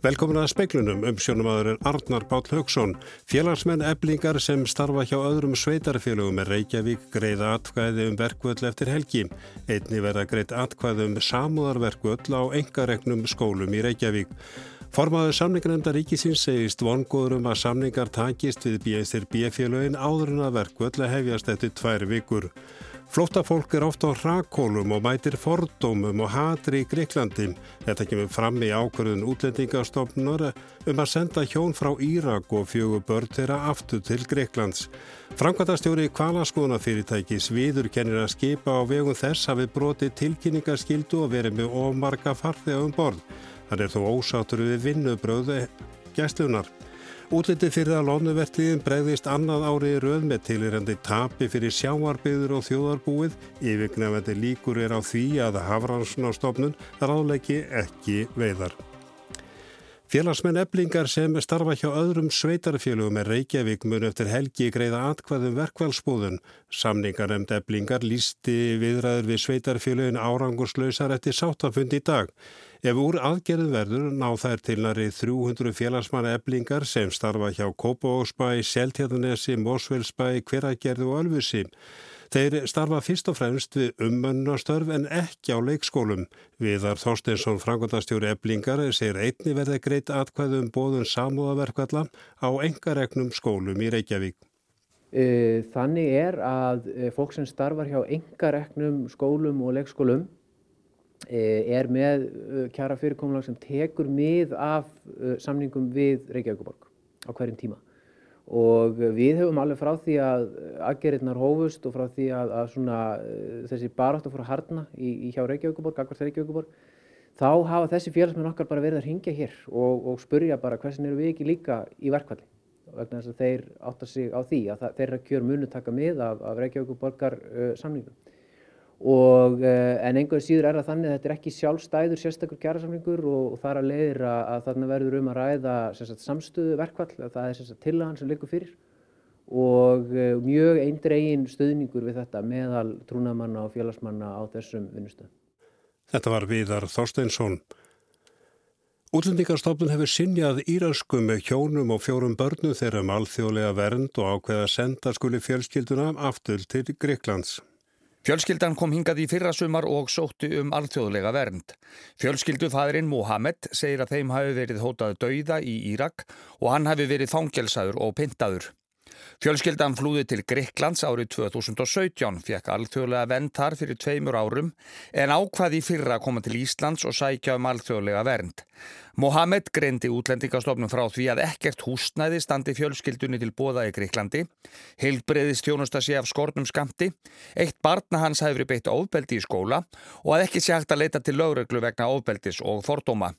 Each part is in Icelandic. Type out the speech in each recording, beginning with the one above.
Velkomin að speiklunum um sjónumadurinn Arnar Bál Haugsson. Félagsmenn eblingar sem starfa hjá öðrum sveitarfélögum er Reykjavík greiða atkvæði um verkvöld eftir helgi. Einni verða greiðt atkvæði um samúðarverkvöld á engaregnum skólum í Reykjavík. Formaður samningarnemnda ríkisins segist vongóður um að samningar takist við BSR B-félögin áður en að verkvöld hefjast eftir tvær vikur. Flóttafólk er ofta á hrakólum og mætir fordómum og hatri í Greiklandi. Þetta kemur fram í ákvörðun útlendingastofnur um að senda hjón frá Írak og fjögur börn þeirra aftur til Greiklands. Frankvæntastjóri kvalaskoðunafyrirtækis viður kennir að skipa á vegum þess hafi broti tilkynningarskildu og verið með ómarga farþega um borð. Það er þó ósátur við vinnubröðu gæslunar. Útlitið fyrir að lónuvertiðin bregðist annað árið rauð með tilirandi tapi fyrir sjáarbyður og þjóðarbúið. Yfirgnefandi líkur er á því að hafransunarstofnun ráðleiki ekki veiðar. Félagsmenn eblingar sem starfa hjá öðrum sveitarfélögum er Reykjavík mun eftir helgi greiða atkvæðum verkvælsbúðun. Samningar emd eblingar lísti viðræður við sveitarfélögin árangurslausar eftir sáttafund í dag. Ef úr aðgerð verður ná þær til næri 300 félagsmanna eblingar sem starfa hjá Kópavóksbæ, Seltjarnanesi, Mósveilsbæ, Hveragerði og Ölfusi. Þeir starfa fyrst og fremst við ummönnastörf en ekki á leikskólum. Viðar Þorsteinsson, frangotastjóri eblingar, segir einni verði greitt atkvæðum bóðun samúðaverkvalla á engaregnum skólum í Reykjavík. E, þannig er að e, fólk sem starfar hjá engareknum skólum og leikskólum er með eh, kjara fyrirkomulag sem tekur mið af eh, samningum við Reykjavíkuborg á hverjum tíma. Og við hefum alveg frá því að aðgerðirnar hófust og frá því að, að svona, þessi barátt að fóra að harna í, í hjá Reykjavíkuborg, akkvært Reykjavíkuborg þá hafa þessi félagsmenn okkar bara verið að ringja hér og, og spurja bara hversin eru við ekki líka í verkvalli vegna þess að þeir átta sig á því að það, þeirra kjör munu taka mið af, af Reykjavíkuborgar uh, samningum og eh, en einhverju síður er það þannig að þetta er ekki sjálfstæður sérstakur kjærasamlingur og, er að leiðir að, að þarna verður um að ræða sagt, samstöðu verkvall, það er sagt, tillagan sem liggur fyrir og uh, mjög eindregin stöðningur við þetta meðal trúnamanna og félagsmanna á þessum vinnustöðum. Þetta var Viðar Þorsteinsson. Útlendingarstofnun hefur sinjað íraskum með hjónum og fjórum börnum þeirra um alþjóðlega vernd og ákveða senda skuli fjölskylduna aftur til Greiklands. Fjölskyldan kom hingað í fyrra sumar og sótti um alþjóðlega vernd. Fjölskyldufæðurinn Mohamed segir að þeim hafi verið hótað dauða í Írak og hann hafi verið fangelsaður og pintaður. Fjölskyldan flúði til Greiklands árið 2017, fekk alþjóðlega vernd þar fyrir tveimur árum en ákvaði fyrra að koma til Íslands og sækja um alþjóðlega vernd. Mohamed greindi útlendingastofnum frá því að ekkert húsnæði standi fjölskyldunni til bóða í Greiklandi, heilbreyðist þjónusta sé af skornum skamti, eitt barna hans hefur beitt ofbeldi í skóla og að ekki sé hægt að leita til lögreglu vegna ofbeldis og fordóma.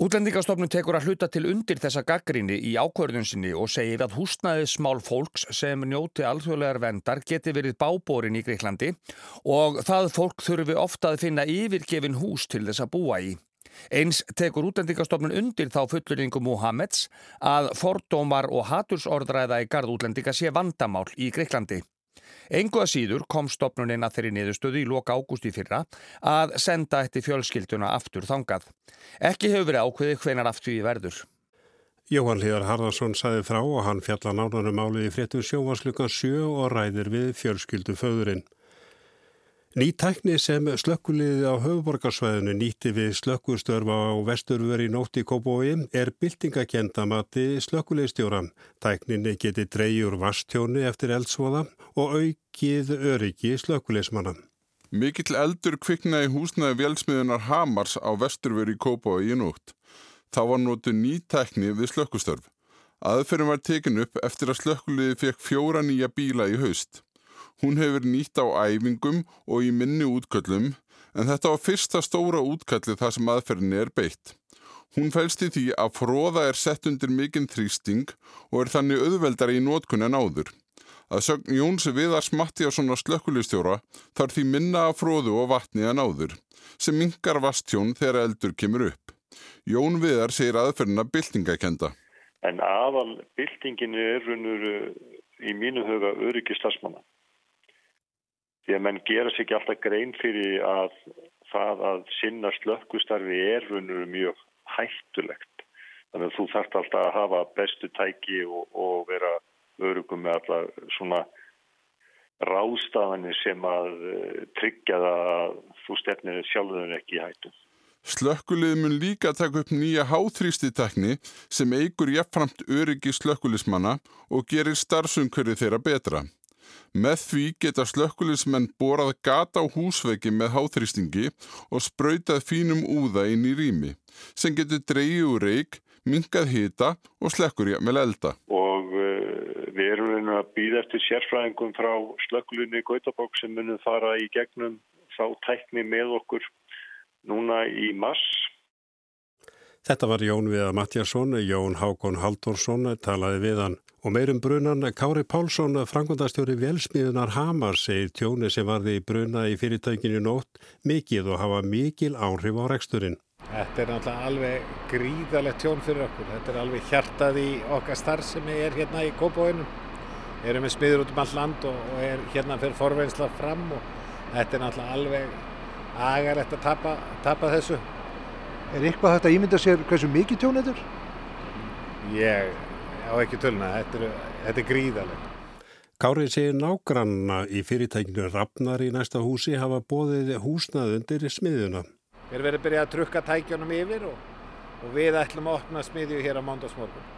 Útlendingastofnun tekur að hluta til undir þessa gaggrinni í ákvörðun sinni og segir að húsnæðismál fólks sem njóti alþjóðlegar vendar geti verið bábórin í Greiklandi og það fólk þurfi ofta að finna yfirgefin hús til þess að búa í. Eins tekur útlendingastofnun undir þá fullurningu Mohameds að fordómar og hatursordræða í gard útlendinga sé vandamál í Greiklandi. Engu að síður kom stopnuninn að þeirri niðurstöðu í loka ágústi fyrra að senda eftir fjölskylduna aftur þangað. Ekki hefur verið ákveðið hvenar aftur í verður. Jóhann Líðar Harðarsson saði frá og hann fjalla nánarum álið í fréttu sjóvarslukan sjö og ræðir við fjölskyldu föðurinn. Ný tækni sem slökkuliði á höfuborgarsvæðinu nýtti við slökkustörfa á vesturveri nótti Kópói er byltingakendamati slökkuliðstjóra. Tækninni geti dreyjur vastjónu eftir eldsvoða og aukið öryggi slökkuliðsmanna. Mikill eldur kviknaði húsnaði velsmiðunar Hamars á vesturveri Kópói í nótt. Þá var nótu ný tækni við slökkustörf. Aðferðin var tekin upp eftir að slökkuliði fekk fjóra nýja bíla í haust. Hún hefur nýtt á æfingum og í minni útköllum en þetta var fyrsta stóra útkalli þar sem aðferðinni er beitt. Hún fælst í því að fróða er sett undir mikinn þrýsting og er þannig auðveldari í nótkunn en áður. Að sögn Jónsi Viðars Mattíasson á slökkulistjóra þarf því minna að fróðu og vatni en áður, sem mingar vastjón þegar eldur kemur upp. Jón Viðar segir aðferðina byltingakenda. En aðal byltinginu er runur í mínu huga öryggistasmanna því að menn gera sér ekki alltaf grein fyrir að það að sinna slökkustarfi er raunur mjög hættulegt Þannig að þú þarft alltaf að hafa bestu tæki og, og vera örugum með alltaf svona rástafanir sem að uh, tryggja það að þú stefnir sjálfur ekki í hættu. Slökkulið mun líka taka upp nýja háþrýstitekni sem eigur jafnframt öryggi slökkulismanna og gerir starfsumkörði þeirra betra. Með því geta slökkulismenn borað gata á húsveggi með háþrýstingi og sprautað fínum úða inn í rými sem getur dreyið úr reik, minkað hita og slekkur jafnvel elda. Og uh, við erum að býða eftir sérfræðingum frá slökkulunni Gautabók sem munum fara í gegnum þá tækni með okkur núna í mars. Þetta var Jón Viða Matjarsson, Jón Hákon Haldursson talaði við hann og meirum brunan Kári Pálsson, frangundastjóri Velsmiðunar Hamar, segir tjóni sem varði í bruna í fyrirtækinu nótt mikið og hafa mikil áhrif á reksturinn. Þetta er náttúrulega alveg gríðalegt tjón fyrir okkur. Þetta er alveg hjartað í okkar starf sem er hérna í Kópavóinum. Við erum með smiður út um all land og, og er hérna fyrir forveinsla fram og þetta er náttúrulega alveg agarlegt að tapa, tapa þessu. Er eitthvað að ímynda sér hversu mikið tjón þetta er? Ég á ekki töluna, þetta er, þetta er gríðalegt. Kárið segir nágranna í fyrirtækinu Rafnar í næsta húsi hafa bóðið húsnað undir smiðuna. Við erum verið að byrja að trukka tækjónum yfir og, og við ætlum að opna smiðju hér á mándagsmorgun.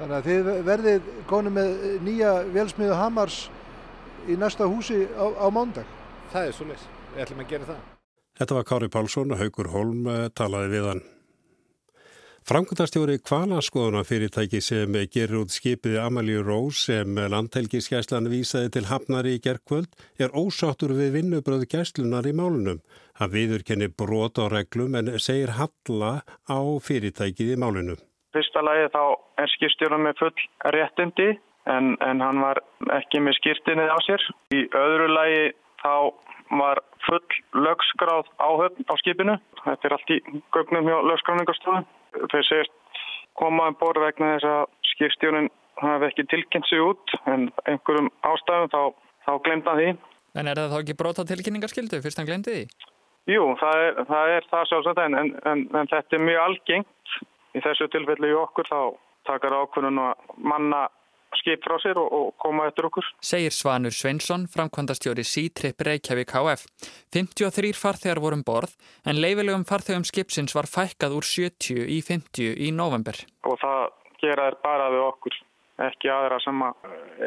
Þannig að þið verðið konu með nýja velsmiðu Hamars í næsta húsi á, á mándag? Það er svo leys, við ætlum að gera það. Þetta var Kári Pálsson og Haugur Holm talaði við hann. Framkvæmtastjóri Kvalaskoðuna fyrirtæki sem gerir út skipið Amalí Rós sem landhelgiskeslan vísaði til hafnar í gerkvöld er ósáttur við vinnubröð gæslunar í málunum. Hann viðurkenni brot á reglum en segir halla á fyrirtækið í málunum. Fyrsta lagi þá er skipstjóran með full réttindi en, en hann var ekki með skýrtinnið á sér. Í öðru lagi þá var full lögskráð áhöfn á skipinu. Þetta er allt í gögnum hjá lögskráningarstofun. Þeir segist koma um borð vegna þess að skipstjónin hafi ekki tilkynnt sig út en einhverjum ástæðum þá, þá glemta því. En er það þá ekki brota tilkynningarskildu fyrst hann glemdi því? Jú, það er það, er það sjálfsagt en, en, en, en þetta er mjög algengt. Í þessu tilfelli í okkur þá takar ákvörðun að manna skip frá sér og, og koma eftir okkur. Segir Svanur Sveinsson, framkvæmdastjóri C-Trip Reykjavík HF. 53 farþegar vorum borð en leifilegum farþegum skipsins var fækkað úr 70 í 50 í november. Og það gera þær bara við okkur, ekki aðra sem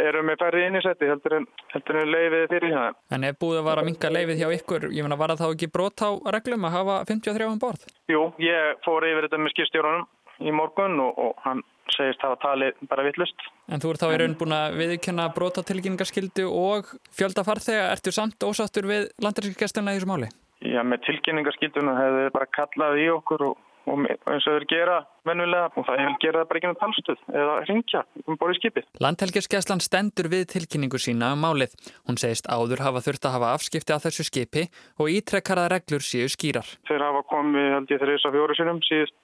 eru með færri innisetti heldur en, heldur en leifið fyrir það. En ef búið að vara að minga leifið hjá ykkur, ég menna var það þá ekki brot á reglum að hafa 53 um borð? Jú, ég fór yfir þetta með skipstjórunum í morgun og, og hann segist hafa talið bara vittlust. En þú ert þá í raun búin að viðkjöna brotatilkynningarskildu og fjölda farþega. Ertu samt ósattur við landaríkjastluna í þessu máli? Já, með tilkynningarskilduna hefur þið bara kallað í okkur og, og eins og þeir gera vennulega og það hefur gerað bara ekki með talstuð eða ringja um borðið skipið. Landhelgjörskjastlan stendur við tilkynningu sína um málið. Hún segist áður hafa þurft að hafa afskipti á þessu skipi og ítrekkarað reglur séu skýrar. Þeir hafa komið held ég þrjus af fjóru sinum síðust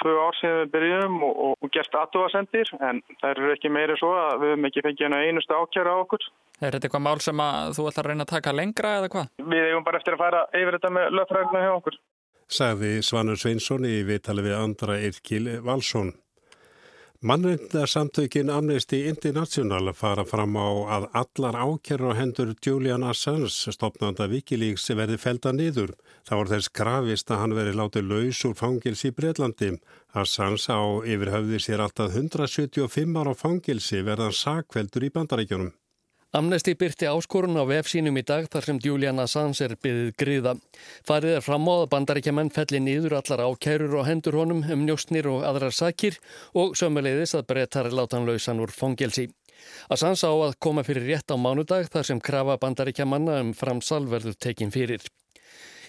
tvö ár síðan við byrjum og, og, og gert aðtóasendir en það eru ekki meiri svo að við hefum ekki fengið einu einustu ákjæra á okkur. Er þetta eitthvað mál sem að þú ætlar að reyna að taka lengra eða hvað? Við eigum bara eftir að fara yfir þetta með löffræðina hjá okkur. Sagði Svanur Sveinsson í viðtali við andra Irkil Valsson. Mannreyndarsamtökin Amnesty International fara fram á að allar ákerur á hendur Julian Assange, stopnanda Wikileaks, verði felda niður. Það voru þess krafist að hann veri látið laus úr fangils í Breitlandi. Assange á yfirhauði sér alltaf 175 ára fangilsi verðan sakveldur í bandarækjunum. Amnesty byrti áskorun á vefsínum í dag þar sem Julian Assange er byggðið griða. Farið er fram á að bandaríkjaman felli nýður allar ákærur og hendur honum um njóstnir og aðrar sakir og sömuleiðis að brettar látan lausan úr fongelsi. Assange á að koma fyrir rétt á mánudag þar sem krafa bandaríkjamanna um framsal verður tekin fyrir.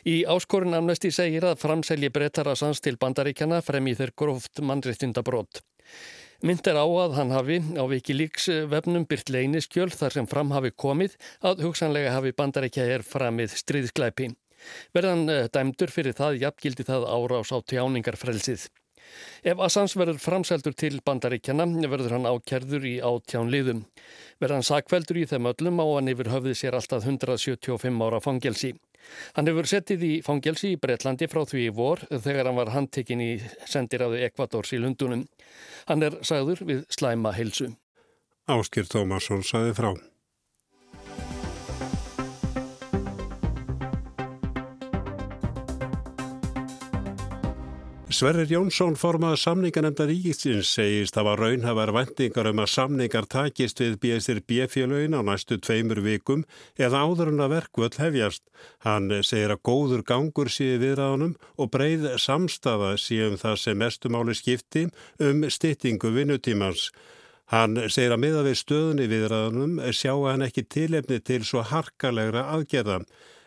Í áskorun Amnesty segir að framselji brettar Assange til bandaríkjana fremið þeir gróft mannréttindabrót. Mynd er á að hann hafi á Wikileaks vefnum byrt leyniskjöl þar sem fram hafi komið að hugsanlega hafi bandarækja er framið stríðsklæpi. Verðan dæmdur fyrir það jafngildi það árás á tjáningarfrelsið. Ef Assange verður framseldur til bandaríkjana verður hann ákjærður í átján liðum. Verðan sakveldur í þeim öllum á hann yfir höfði sér alltaf 175 ára fangelsi. Hann hefur settið í fangelsi í Breitlandi frá því í vor þegar hann var handtekinn í sendiráðu Ekvadors í Lundunum. Hann er sagður við slæma heilsu. Áskir Tómasson sagði frá. Sverrir Jónsson formað samningarnemnda ríkistins segist að var raunhafar vendingar um að samningar takist við BSR B-félögin á næstu tveimur vikum eða áður en að verkvöld hefjast. Hann segir að góður gangur síði viðræðanum og breið samstafa síðan það sem mestumáli skipti um styttingu vinnutímans. Hann segir að miða við stöðunni viðræðanum sjá hann ekki tilefni til svo harkalegra aðgerða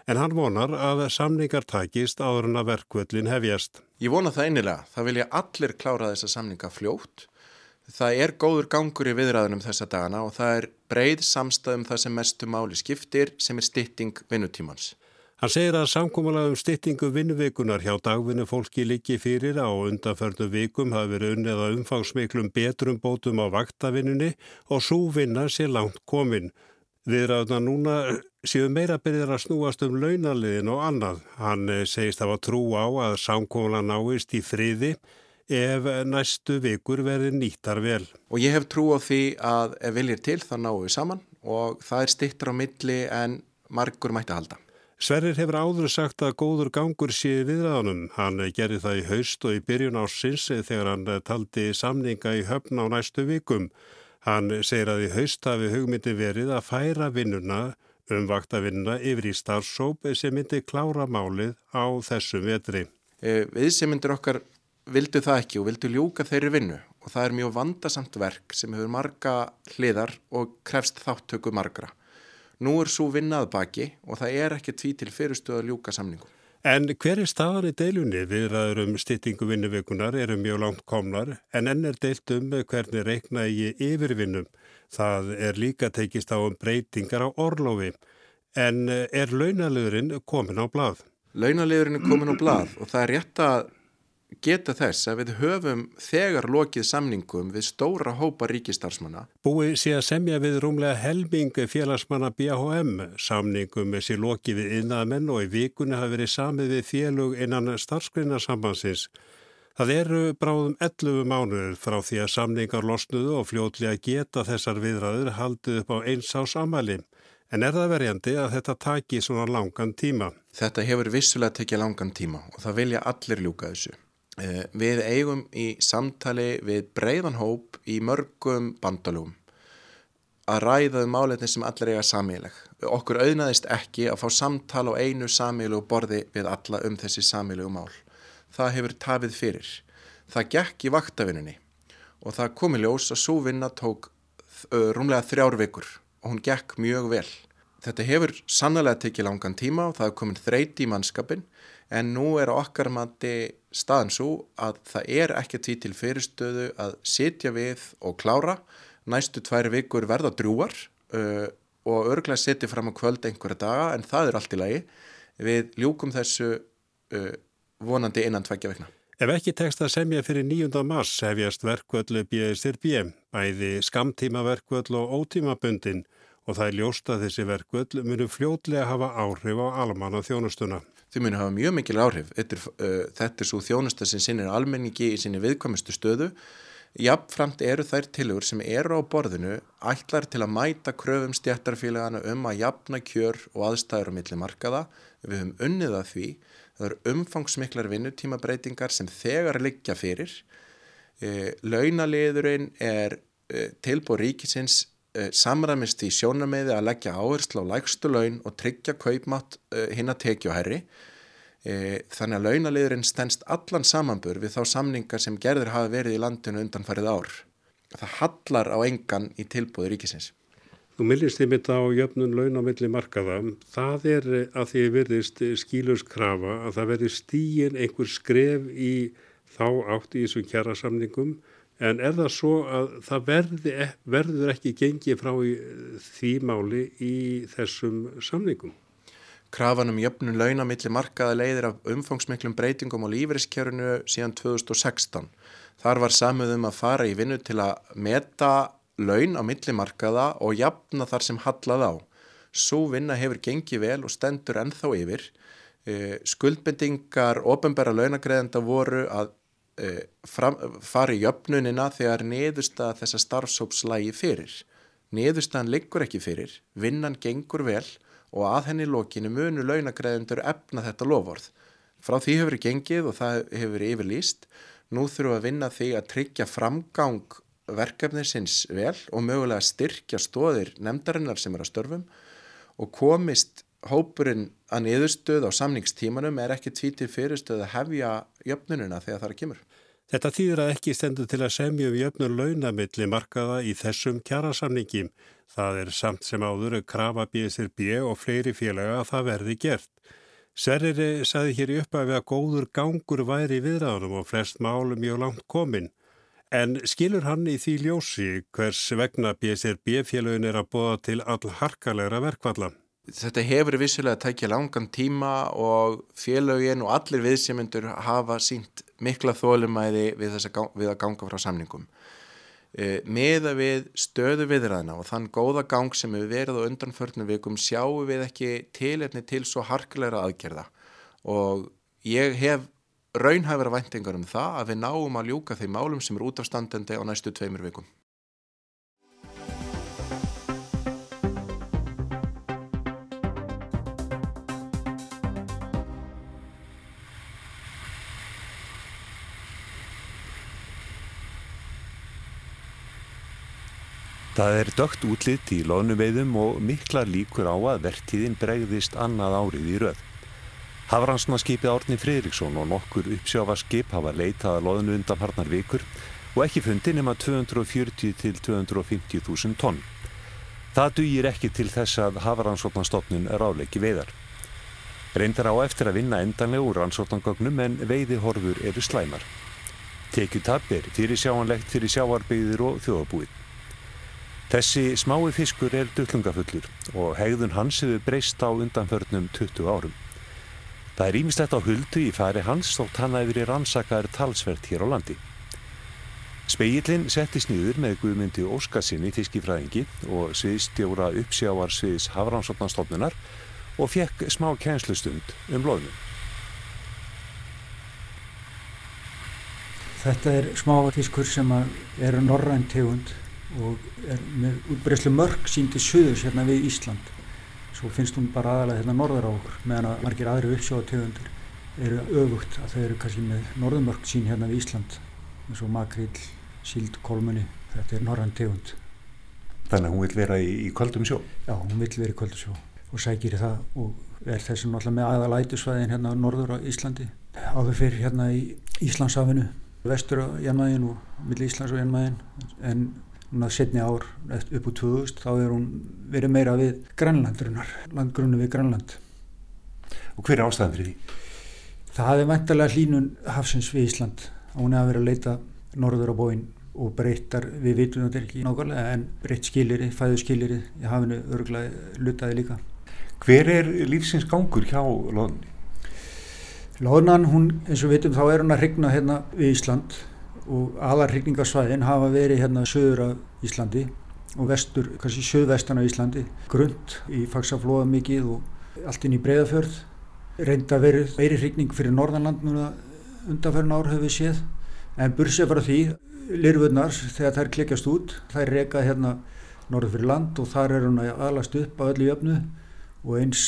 en hann vonar að samningar takist áður en að verkvöldin hefjast. Ég vona það einilega. Það vilja allir klára þessa samninga fljótt. Það er góður gangur í viðræðunum þessa dagana og það er breið samstæðum það sem mestu máli skiptir sem er stytting vinnutímans. Hann segir að samkómulega um styttingu vinnuvikunar hjá dagvinnu fólki líki fyrir á undanförnu vikum hafi verið unnið að umfangsmiklum betrum bótum á vaktavinnunni og svo vinna sér langt komin. Viðræðuna núna séu meira byrjar að snúast um launaliðin og annað. Hann eh, segist að var trú á að samkóla náist í friði ef næstu vikur verði nýttar vel. Og ég hef trú á því að ef viljir til þá náum við saman og það er stittur á milli en margur mætti að halda. Sverrir hefur áður sagt að góður gangur sé viðræðanum. Hann gerði það í haust og í byrjun ásins þegar hann taldi samninga í höfn á næstu vikum. Hann segir að í haust hafi hugmyndi verið að færa vinnuna um vaktavinnuna yfir í starfsóp sem myndi klára málið á þessum vetri. Eh, við sem myndir okkar vildu það ekki og vildu ljúka þeirri vinnu og það er mjög vandasamt verk sem hefur marga hliðar og krefst þáttöku margra. Nú er svo vinnað baki og það er ekki tví til fyrirstöðu að ljúka samningum. En hver er staðan í deilunni? Viðræður um styttingu vinnuvikunar eru mjög langt komnar en enn er deilt um hvernig reikna í yfirvinnum. Það er líka tekist á um breytingar á orlofi. En er launaliðurinn komin á blað? Launaliðurinn er komin á blað og það er rétt að geta þess að við höfum þegar lokið samningum við stóra hópa ríkistarsmanna. Búið sé að semja við rúmlega helming félagsmanna BHM samningum með sér lokið við innamenn og í vikunni hafi verið samið við félug innan starfskrinarsambansins. Það eru bráðum 11 mánuður frá því að samningar losnuðu og fljótlega geta þessar viðræður haldið upp á eins ás amali. En er það verjandi að þetta taki svona langan tíma? Þetta hefur vissulega tekið langan tíma og það vilja allir ljúka þessu. Eh, við eigum í samtali við breiðan hóp í mörgum bandalúm að ræða um málefni sem allir eiga samíleg. Okkur auðnaðist ekki að fá samtal á einu samílegu borði við alla um þessi samílegu mál. Það hefur tafið fyrir. Það gekk í vaktavinnunni og það komi ljós að svo vinna tók rúmlega þrjár vikur og hún gekk mjög vel. Þetta hefur sannlega tekið langan tíma og það er komin þreyti í mannskapin en nú er okkar mati staðan svo að það er ekki tí til fyrirstöðu að sitja við og klára næstu tværi vikur verða drúar uh, og örglega setja fram á kvöld einhverja daga en það er allt í lagi við ljúkum þessu uh, vonandi innan tveggja vekna. Ef ekki tekst að semja fyrir 9. mars hefjast verkvöldu BSRB, bæði skamtímaverkvöld og ótímabundin og það er ljóst að þessi verkvöld munu fljótlega hafa áhrif á almanna þjónustuna þau muni hafa mjög mikil áhrif. Þetta er, uh, svo þjónusta sem sinnir almenningi í sinni viðkvæmustu stöðu. Jafnframt eru þær tilugur sem eru á borðinu ætlar til að mæta kröfum stjættarfélagana um að jafna kjör og aðstæður á milli markaða. Við höfum unnið að því. Það eru umfangsmiklar vinnutímabreitingar sem þegar liggja fyrir. E, launaliðurinn er e, tilbúið ríkisins e, samræmist í sjónameði að leggja áherslu á lægstu laun og tryggja kaupmátt e, hinn að tekja herri. E, þannig að launaliðurinn stennst allan samanbur við þá samningar sem gerður hafa verið í landinu undanfarið ár. Það hallar á engan í tilbúið ríkisins. Þú millist þið mitt á jöfnun launamilli markaða. Það er að því verðist skíluskrafa að það verði stíin einhver skref í þá átt í þessum kjæra samningum en er það svo að það verði, verður ekki gengið frá því máli í þessum samningum? Krafan um jöfnun launamilli markaða leiðir af umfangsmiklum breytingum á lífeyriskjörunu síðan 2016. Þar var samið um að fara í vinnu til að meta laun á milli markaða og jafna þar sem hallað á. Svo vinna hefur gengið vel og stendur ennþá yfir. Skuldbendingar ofinbæra launagreðenda voru að fram, fara í jöfnunina þegar niðursta þessa starfsópslægi fyrir. Niðurstaðan liggur ekki fyrir, vinnan gengur vel og að henni lokinu munu launagreðendur efna þetta lofórð. Frá því hefur gengið og það hefur yfirlýst. Nú þurfum við að vinna því að tryggja framgang verkefnisins vel og mögulega styrkja stóðir nefndarinnar sem er að störfum og komist hópurinn að niðurstöð á samningstímanum er ekki tvítir fyrirstöð að hefja jöfnununa þegar það er að kemur. Þetta þýðir að ekki stendur til að semja um jöfnur launamilli markaða í þessum kjærasamningi. Það er samt sem áður krafa BSRB og fleiri félaga að það verði gert. Sverriri saði hér í upphafi að góður gangur væri í viðræðunum og flest málum mjög langt komin. En skilur hann í því ljósi hvers vegna BSRB félagin er að bóða til all harkalegra verkvalla? Þetta hefur vissilega að tækja langan tíma og félagin og allir viðsefmyndur hafa sínt mikla þólumæði við, við að ganga frá samningum. E, meða við stöðu viðræðina og þann góða gang sem við verið á undanförnum vikum sjáum við ekki tilefni til svo harkulegra aðgerða og ég hef raunhæfara væntingar um það að við náum að ljúka þeim málum sem er út af standandi á næstu tveimur vikum. Það er dögt útlitt í loðnuveiðum og mikla líkur á að vertíðin bregðist annað árið í röð. Hafransmaskipið Árni Fridriksson og nokkur uppsjáfarskip hafa leitað að loðnu undanfarnar vikur og ekki fundi nema 240 til 250 þúsund tonn. Það dugir ekki til þess að Hafransotnastofnun ráleiki veiðar. Reyndar á eftir að vinna endanlega úr rannsóttangögnum en veiðihorfur eru slæmar. Tekjutab er fyrir sjáanlegt fyrir sjáarbyggðir og þjóðabúið. Þessi smái fiskur er duttlungafullur og hegðun hans hefur breyst á undanförnum 20 árum. Það er ímislegt á huldu í færi hans þótt hann að verið rannsakaður talsvert hér á landi. Speillin settist nýður með Guðmyndi Óskarsinni fiskifræðingi og sviðstjóra uppsjávar sviðs Hafránsotnastofnunar og fekk smá kænslustund um loðnum. Þetta er smáa fiskur sem er norræn tegund og er með útbreyslu mörg sín til söðurs hérna við Ísland. Svo finnst hún bara aðalega hérna norðar á okkur meðan að margir aðri uppsjóðategundir eru öfugt að þau eru kannski með norðumörg sín hérna við Ísland eins og makrill, síld, kolmunni þetta er norðan tegund. Þannig að hún vil vera í, í kvöldum sjó? Já, hún vil vera í kvöldum sjó og sækir það og er þessum alltaf með aðalætusvæðin hérna norður á Íslandi. Áður fyrir hérna í Íslandsafinu vestur á Janmæðin og millir Íslands og Janmæðin en núna setni ár upp úr 2000 þá er hún verið meira við Grænlandurinnar, landgrunnu við Grænland. Og hver er ástæðan fyrir því? Það er vantarlega hlínun hafsins við Ísland. Hún er að vera að leita norður á bóin og breyttar, við vitum þetta ekki nákvæmlega, en breytt skiliri, fæðu skiliri í hafinu örgulega lutaði líka. Hver er lífsins gangur hjá loðunni? Loðunan, hún, eins og við vitum, þá er hún að regna hérna við Ísland og aðarrygningarsvæðin hafa verið hérna söður af Íslandi og vestur, kannski söðvestan af Íslandi. Grund í fagsaflóða mikið og allt inn í breyðafjörð reynda verið meiri hrygning fyrir Norðanland núna undanferðin ár hefur við séð. En bursið frá því lirfurnar þegar þær klikjast út þær reka hérna norður fyrir land og þar er hún að alast upp á öllu jöfnu og eins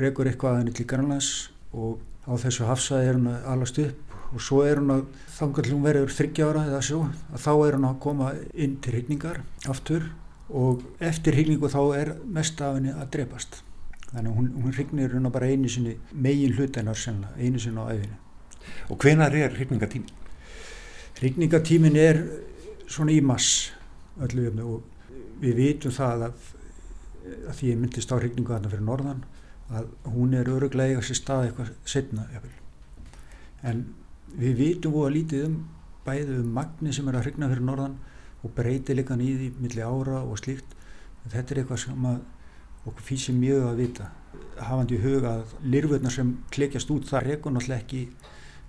rekur eitthvað aðeins til Grænlands og á þessu hafsaði er hún að alast upp og svo er hún að þangar til hún verður þryggjára eða svo að þá er hún að koma inn til hryggningar aftur. Og eftir hryggningu þá er mest af henni að drepast. Þannig að hún, hún hrygnir hún bara einu sinni megin hlutennar sennilega, einu sinni á æfinu Og hvenar er hrygningatímin? Hrygningatímin er svona í mass öllu jöfnu. Og við vitum það að, að því ég myndist á hrygningu þarna fyrir norðan að hún er öruglega eiga sér stað eitthvað setna en við vitum og að lítið um bæðu um magni sem er að hrigna fyrir norðan og breyti líka nýði millir ára og slíkt. Þetta er eitthvað sem okkur fýsir mjög að vita hafandi í huga að lirfurnar sem klekjast út það rekur náttúrulega ekki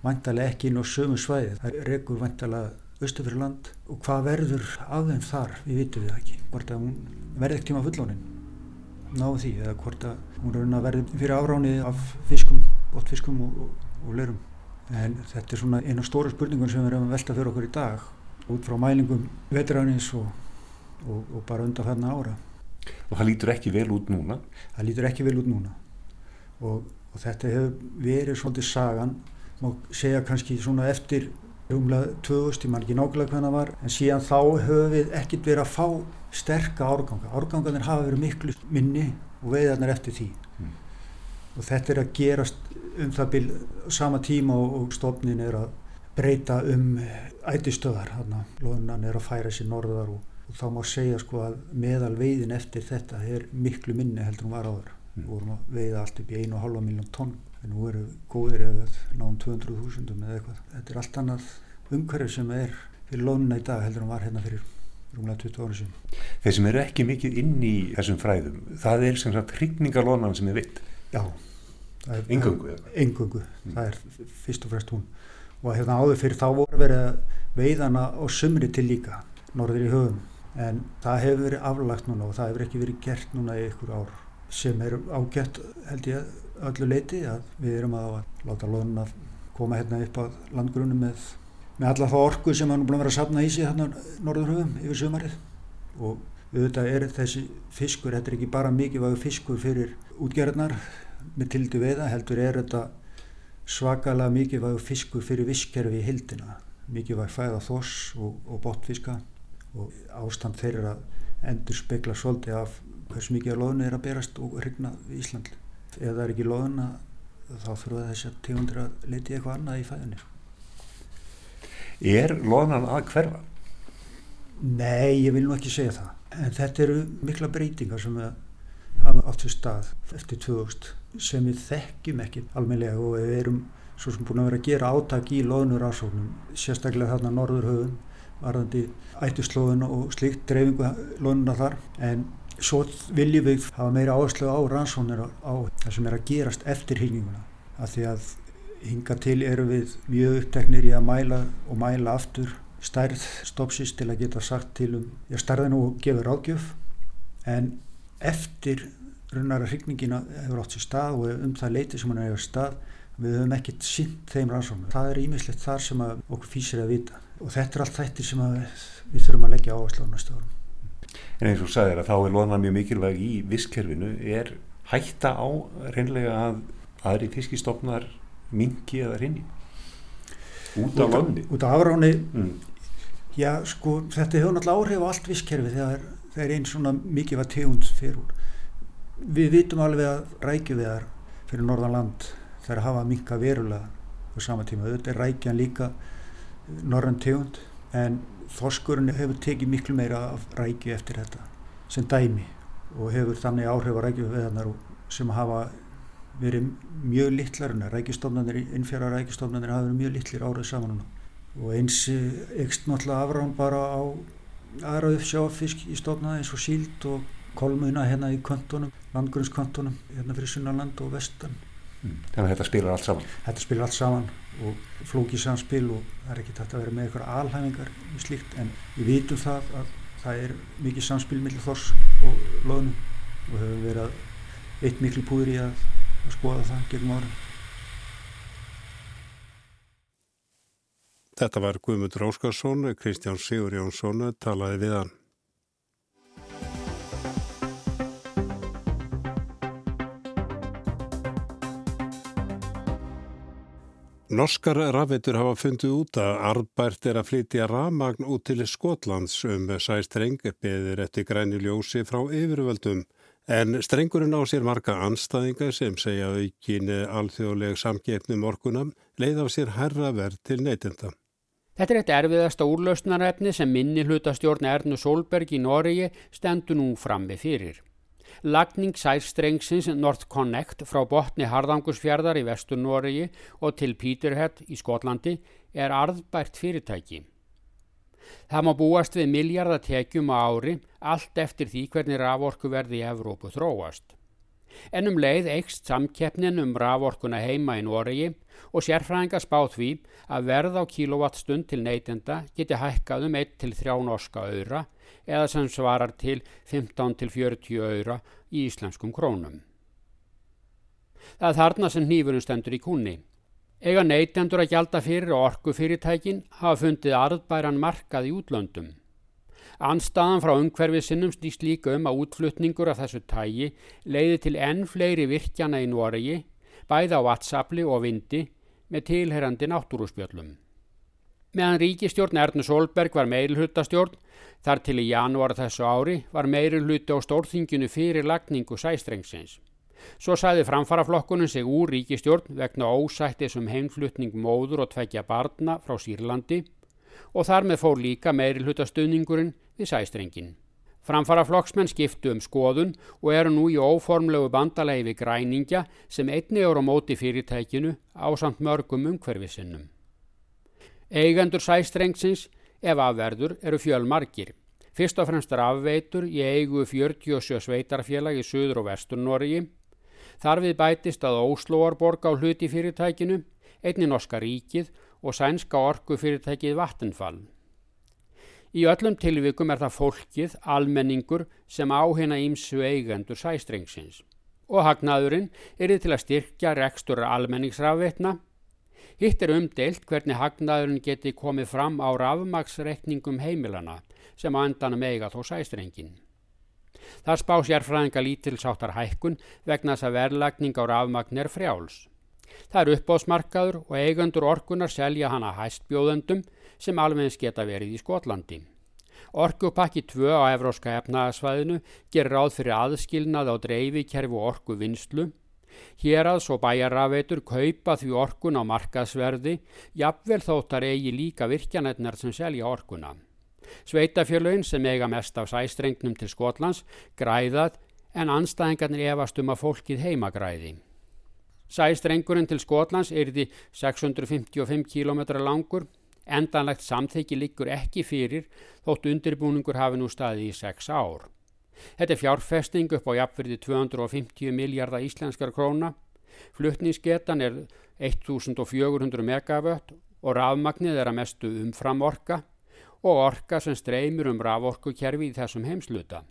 vantalega ekki inn á sömu svæði. Það rekur vantalega östu fyrir land. Og hvað verður af þeim þar? Við vitum við ekki. Hvort að hún verði ekki tíma fullónin náðu því eða hvort að hún verði fyrir afráni af fiskum, botfiskum og, og, og leirum. En þetta er svona eina stóra spurningun sem við erum að velta fyrir okkur í dag út frá mælingum vetranis og, og bara undanferna ára. Og það lítur ekki vel út núna? Það lítur ekki vel út núna og þetta hefur verið svolítið sagan, má segja kannski svona eftir umlega 2000, ég man ekki nákvæmlega hvernig það var, en síðan þá höfum við ekkert verið að fá sterka árganga. Árgangarnir hafa verið miklu minni og veiðarnar eftir því. Og þetta er að gerast um það byrj sama tíma og, og stofnin er að breyta um ætistöðar. Lóðunan er að færa sér norðar og, og þá má segja sko að meðal veiðin eftir þetta er miklu minni heldur hún var áður. Mm. Við vorum að veiða allt upp í 1,5 miljón tonn en nú eru góðir eða náum 200.000 eða eitthvað. Þetta er allt annað umhverju sem er fyrir lónuna í dag heldur hún var hérna fyrir rúmlega 20 ára sín. Þeir sem eru ekki mikið inn í þessum fræðum, það er sem sagt hrigningarlónan sem er vitt? Já. Engöngu? Engöngu, mm. það er fyrst og fremst hún. Og hérna áður fyrir þá voru verið veiðana á sumri til líka, norður í höfum. En það hefur verið aflagt núna og það hefur ekki verið gert núna í ykkur ár sem er ágætt held ég öllu leiti að við erum að láta lónun að koma hérna upp á landgrunum með með alla þá orku sem hann er búin að vera að sapna í sig hérna norðurhugum yfir sömarið og auðvitað er þessi fiskur, þetta er ekki bara mikilvægur fiskur fyrir útgerðnar með tildu veiða, heldur er þetta svakalega mikilvægur fiskur fyrir visskerfi í hildina mikilvæg fæða þoss og, og botfiska og ástand þeirra endur spekla svolítið af hvers mikið loðun er að berast og hrigna í Ísland. Ef það er ekki loðuna þá þurfa þess að tegundir að leti eitthvað annað í fæðinni. Er loðnan að hverfa? Nei, ég vil nú ekki segja það. En þetta eru mikla breytingar sem við hafa átt til stað eftir 2000 sem við þekkjum ekki almeinlega og við erum svo sem búin að vera að gera átak í loðnur ásóknum, sérstaklega þarna norðurhauðun, varðandi ættislóðun og slíkt dreifingu loðnuna þar. En svo viljum við hafa meira áherslu á rannsóknir á það sem er að gerast eftir hýninguna. Af því að hinga til eru við mjög uppteknir í að mæla og mæla aftur stærð stopsis til að geta sagt til um já, stærðin og gefur ágjöf en eftir raunara hrygningina hefur átt sér stað og um það leiti sem hann hefur stað við höfum ekkert synt þeim rannsóknum. Það er ímislegt þar sem okkur fýsir að vita. Og þetta er allt þættir sem við þurfum að leggja áherslu á næsta árum. En eins og sagðir að þá er loðan mjög mikilvæg í visskerfinu er hætta á reynlega að aðri fiskistofnar mingi eða rinni út af lónni út af afráni mm. já sko þetta hefur náttúrulega áhrif á allt visskerfi þegar er einn svona mikið var tegund fyrir úr. Við vitum alveg að rækjuveðar fyrir norðan land þær hafa minka verulega á sama tíma. Auðvitað er rækjan líka norðan tegund en þorskurinn hefur tekið miklu meira af rækju eftir þetta sem dæmi og hefur þannig áhrif á rækjuveðarnar sem hafa verið mjög littlar rækistofnarnir, innfjara rækistofnarnir hafa verið mjög littlir árið saman og eins ekst náttúrulega afrán bara á aðra uppsjáfisk í stofnaði eins og síld og kolmuna hérna í kontunum, landgrunnskontunum hérna fyrir Sunnaland og Vestan mm. Þannig að þetta spilar allt saman? Þetta spilar allt saman og flókið samspil og það er ekki þetta að vera með eitthvað alhæfingar í slíkt en við vitum það að það er mikið samspil millir þors og loðnum og hefur verið eitt miklu púður í að að skoða það gegnum árum. Þetta var Guðmundur Óskarsson, Kristján Sigur Jónsson talaði við hann. Norskar rafveitur hafa fundið út að arbært er að flytja rafmagn út til Skotlands um sæstreng beðir eftir græni ljósi frá yfirvöldum. En strengurinn á sér marga anstæðinga sem segja aukin alþjóðleg samgefnum orkunam leið af sér herra verð til neytinda. Þetta er eitt erfiðasta úrlausnarefni sem minni hlutastjórn Ernu Solberg í Noregi stendur nú frammi fyrir. Lagning særstrengsins North Connect frá botni Harðangusfjardar í vestur Noregi og til Peterhead í Skotlandi er arðbært fyrirtæki. Það má búast við miljardatekjum á ári allt eftir því hvernig raforku verði í Evrópu þróast. En um leið eikst samkeppnin um raforkuna heima í Noregi og sérfræðingar spáð því að verð á kilowattstund til neytenda geti hækkað um 1-3 norska öyra eða sem svarar til 15-40 öyra í íslenskum krónum. Það er þarna sem nýfurinn stendur í kunni. Ega neytendur að gjalda fyrir orkufyrirtækin hafa fundið arðbæran markað í útlöndum. Anstaðan frá umhverfið sinnum snýst líka um að útflutningur af þessu tægi leiði til enn fleiri virkjana í Noregi, bæða á vatsapli og vindi, með tilherrandi náttúruspjöllum. Meðan ríkistjórn Ernu Solberg var meilhuttastjórn, þar til í janúar þessu ári var meilhutti á stórþinginu fyrir lagningu sæstrengsins. Svo sæði framfaraflokkunum sig úr ríkistjórn vegna ósættis um heimflutning móður og tvekja barna frá Sýrlandi og þar með fór líka meiri hlutastöðningurinn við sæstrengin. Framfara flokksmenn skiptu um skoðun og eru nú í óformlegu bandalegi við græningja sem einni eru á móti fyrirtækinu á samt mörgum umhverfisinnum. Eigendur sæstrengsins, ef afverður, eru fjölmarkir. Fyrst og fremst rafveitur í eigu 47 sveitarfélag í Suður og Vestur Norgi. Þar við bætist að Óslóarborg á hluti fyrirtækinu, einni norska ríkið og sænska orkufyrirtækið Vattenfall. Í öllum tilvikum er það fólkið, almenningur, sem áhina ímsu eigendur sæstrengsins. Og hagnaðurinn er til að styrkja rekstur almenningsrafveitna. Hitt er umdeilt hvernig hagnaðurinn geti komið fram á rafmagsreikningum heimilana sem á endanum eiga þó sæstrengin. Það spá sérfræðinga lítilsáttar hækkun vegna þess að verðlagning á rafmagn er frjáls. Það er uppbóðsmarkaður og eigandur orkunar selja hana hæstbjóðendum sem alvegins geta verið í Skotlandi. Orkupakki 2 á Evróska efnaðasvæðinu ger ráð fyrir aðskilnað á dreifikerfi og orku vinslu. Hér að svo bæjarrafeitur kaupa því orkun á markaðsverði, jafnvel þóttar eigi líka virkjanetnar sem selja orkuna. Sveitafjörlaun sem eiga mest af sæstrengnum til Skotlands græðað en anstæðingarnir efast um að fólkið heimagræði. Sæstrengurinn til Skotlands er því 655 km langur, endanlegt samþyggi liggur ekki fyrir þótt undirbúningur hafi nú staði í 6 ár. Þetta er fjárfesting upp á jafnverði 250 miljardar íslenskar króna, fluttningsgetan er 1400 megavött og rafmagnið er að mestu umframorka og orka sem streymur um raforkukerfi í þessum heimsluta.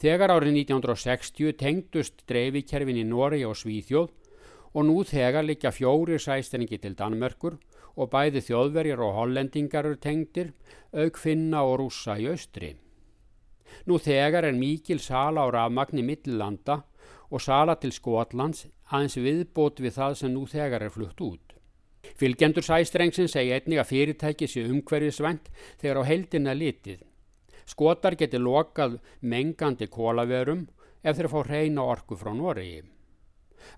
Þegar árið 1960 tengdust dreifikerfin í Nóri og Svíþjóð og nú þegar likja fjóri sæstringi til Danmörkur og bæði þjóðverjar og hollendingar eru tengdir, auk finna og rúsa í austri. Nú þegar er mikil sala á rafmagni millilanda og sala til Skotlands aðeins viðbót við það sem nú þegar er flutt út. Fylgjendur sæstrengsin segja einnig að fyrirtæki sé umhverfisvænt þegar á heldina litið. Skotar geti lokað mengandi kólaverum ef þeir fá reyna orku frá Noregi.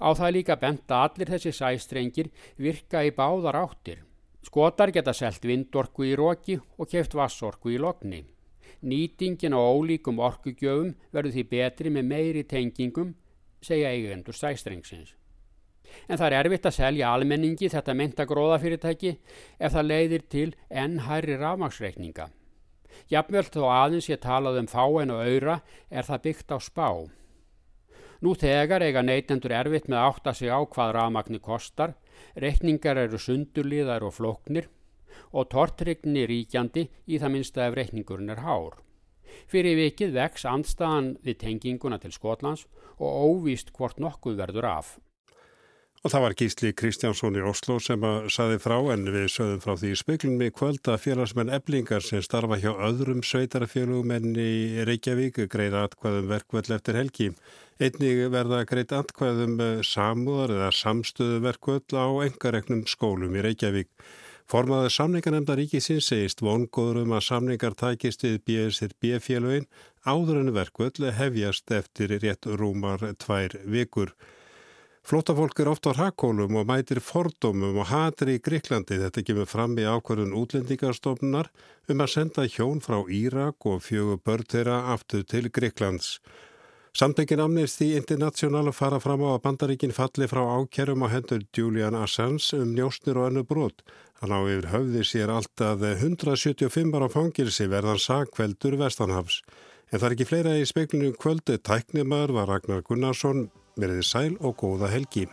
Á það líka benta allir þessi sæstrengir virka í báðar áttir. Skotar geta selt vindorku í róki og keft vassorku í lokni. Nýtingin á ólíkum orkugjöfum verður því betri með meiri tengingum, segja eigendur sæstrengsins. En það er erfitt að selja almenningi þetta menta gróðafyrirtæki ef það leiðir til enn hærri rafmagsreikninga. Jafnveld þó aðeins ég talað um fáin og auðra er það byggt á spá. Nú þegar eiga neytendur erfitt með að átta sig á hvað rafmagni kostar, reikningar eru sundurliðar og floknir og tortrygni ríkjandi í það minnsta ef reikningurinn er hár. Fyrir vikið vex andstaðan við tenginguna til Skotlands og óvíst hvort nokkuð verður af. Og það var Gísli Kristjánsson í Oslo sem að saði frá en við sögðum frá því speklunum í kvölda félagsmenn eblingar sem starfa hjá öðrum sveitarfélugum enn í Reykjavík greiða atkvæðum verkvöld eftir helgi. Einnig verða greiðt atkvæðum eh, samúðar eða samstöðu verkvöld á engareknum skólum í Reykjavík. Formaður samningarnemnda ríkisins segist vongóður um að samningar tækist við BSRB félugin áður en verkvöld hefjast eftir rétt rúmar tvær vikur. Flótafólk er ofta á rakkólum og mætir fordómum og hatri í Greiklandi. Þetta kemur fram í ákvarðun útlendingarstofnunar um að senda hjón frá Írak og fjögur börn þeirra aftur til Greiklands. Samtökin Amnesty International fara fram á að bandaríkin falli frá ákerum á hendur Julian Assange um njóstnir og önnu brot. Hann á yfir höfði sér alltaf 175 ára fangilsi verðan sagkveldur Vestanhafs. En það er ekki fleira í speiklunum kvöldu. Tæknimar var Ragnar Gunnarsson, Verðið sæl og góða helgi.